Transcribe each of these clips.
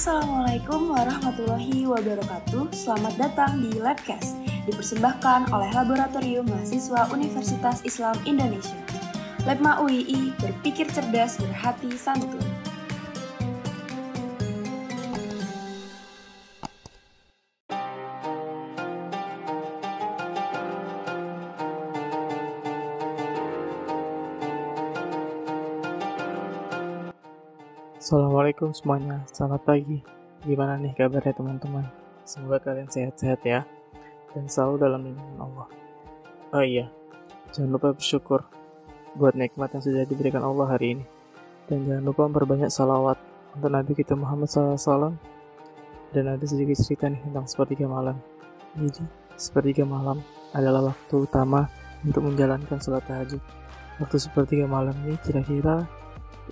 Assalamualaikum warahmatullahi wabarakatuh. Selamat datang di Labcast, dipersembahkan oleh Laboratorium Mahasiswa Universitas Islam Indonesia. Labma UII berpikir cerdas, berhati santun. Assalamualaikum semuanya, selamat pagi. Gimana nih kabarnya teman-teman? Semoga kalian sehat-sehat ya, dan selalu dalam lindungan Allah. Oh iya, jangan lupa bersyukur buat nikmat yang sudah diberikan Allah hari ini. Dan jangan lupa memperbanyak salawat untuk Nabi kita Muhammad SAW. Dan ada sedikit cerita nih tentang sepertiga malam. Jadi, sepertiga malam adalah waktu utama untuk menjalankan sholat tahajud. Waktu sepertiga malam ini kira-kira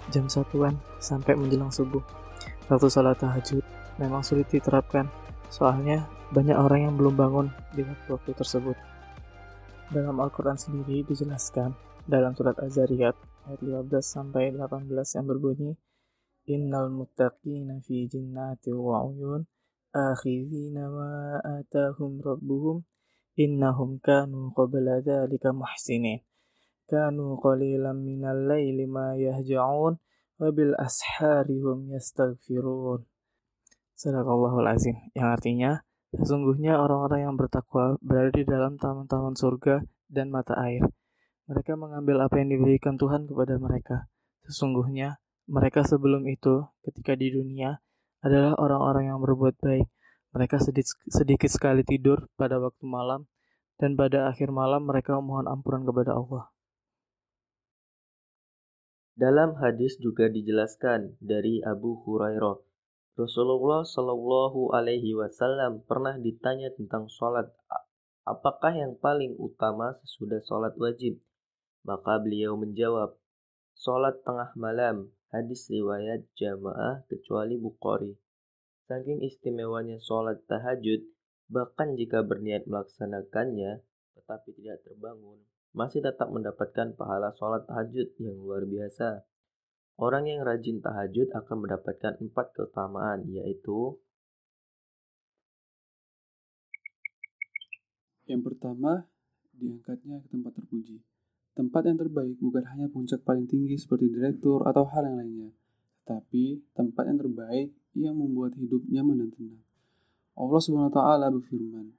jam satuan sampai menjelang subuh. Waktu sholat tahajud memang sulit diterapkan, soalnya banyak orang yang belum bangun di waktu-waktu tersebut. Dalam Al-Quran sendiri dijelaskan dalam surat Az-Zariyat ayat 15 sampai 18 yang berbunyi Innal muttaqina fi jinnati wa uyun akhidhina ma atahum rabbuhum innahum kanu qabla dhalika muhsinin kanu qalilan minal laili ma yahja'un wa bil ashari hum yastaghfirun. Sadaqallahul azim. Yang artinya, sesungguhnya orang-orang yang bertakwa berada di dalam taman-taman surga dan mata air. Mereka mengambil apa yang diberikan Tuhan kepada mereka. Sesungguhnya, mereka sebelum itu, ketika di dunia, adalah orang-orang yang berbuat baik. Mereka sedikit, sedikit sekali tidur pada waktu malam, dan pada akhir malam mereka memohon ampunan kepada Allah. Dalam hadis juga dijelaskan dari Abu Hurairah, Rasulullah Shallallahu Alaihi Wasallam pernah ditanya tentang sholat, apakah yang paling utama sesudah sholat wajib? Maka beliau menjawab, sholat tengah malam, hadis riwayat jamaah kecuali Bukhari. Saking istimewanya sholat tahajud, bahkan jika berniat melaksanakannya, tetapi tidak terbangun, masih tetap mendapatkan pahala sholat tahajud yang luar biasa. Orang yang rajin tahajud akan mendapatkan empat keutamaan, yaitu Yang pertama, diangkatnya ke tempat terpuji. Tempat yang terbaik bukan hanya puncak paling tinggi seperti direktur atau hal yang lainnya, tetapi tempat yang terbaik yang membuat hidup nyaman dan tenang. Allah Subhanahu wa taala berfirman,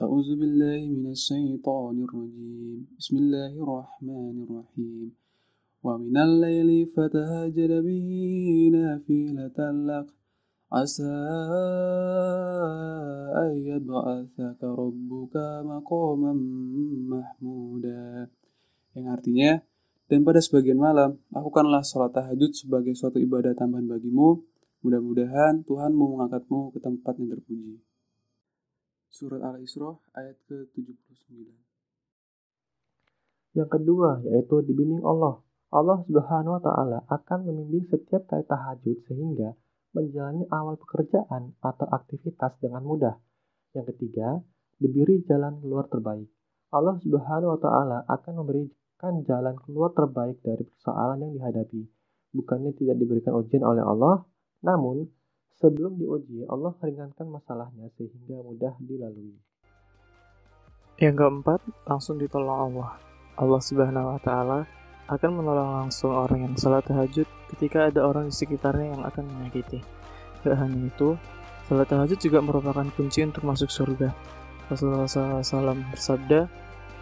أعوذ بالله من الشيطان الرجيم بسم الله الرحمن الرحيم ومن الليل فتهجد به نافلة لك عسى أن يبعثك ربك مقاما محمودا yang artinya dan pada sebagian malam lakukanlah sholat tahajud sebagai suatu ibadah tambahan bagimu mudah-mudahan Tuhanmu mengangkatmu ke tempat yang terpuji Surat Al-Isra ayat ke-79. Yang kedua yaitu dibimbing Allah. Allah Subhanahu wa taala akan membimbing setiap kali tahajud sehingga menjalani awal pekerjaan atau aktivitas dengan mudah. Yang ketiga, diberi jalan keluar terbaik. Allah Subhanahu wa taala akan memberikan jalan keluar terbaik dari persoalan yang dihadapi. Bukannya tidak diberikan ujian oleh Allah, namun Sebelum diuji, Allah meringankan masalahnya sehingga mudah dilalui. Yang keempat, langsung ditolong Allah. Allah Subhanahu wa taala akan menolong langsung orang yang salat tahajud ketika ada orang di sekitarnya yang akan menyakiti. Tidak hanya itu, salat tahajud juga merupakan kunci untuk masuk surga. Rasulullah SAW bersabda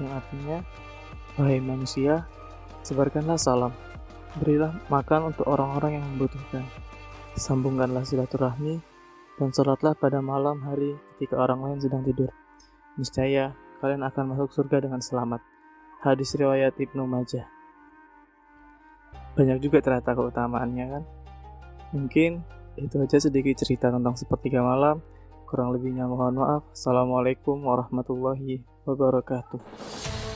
yang artinya, Wahai manusia, sebarkanlah salam, berilah makan untuk orang-orang yang membutuhkan Sambungkanlah silaturahmi dan sholatlah pada malam hari ketika orang lain sedang tidur. Niscaya kalian akan masuk surga dengan selamat. Hadis riwayat Ibnu Majah. Banyak juga ternyata keutamaannya kan. Mungkin itu aja sedikit cerita tentang sepertiga malam. Kurang lebihnya mohon maaf. Assalamualaikum warahmatullahi wabarakatuh.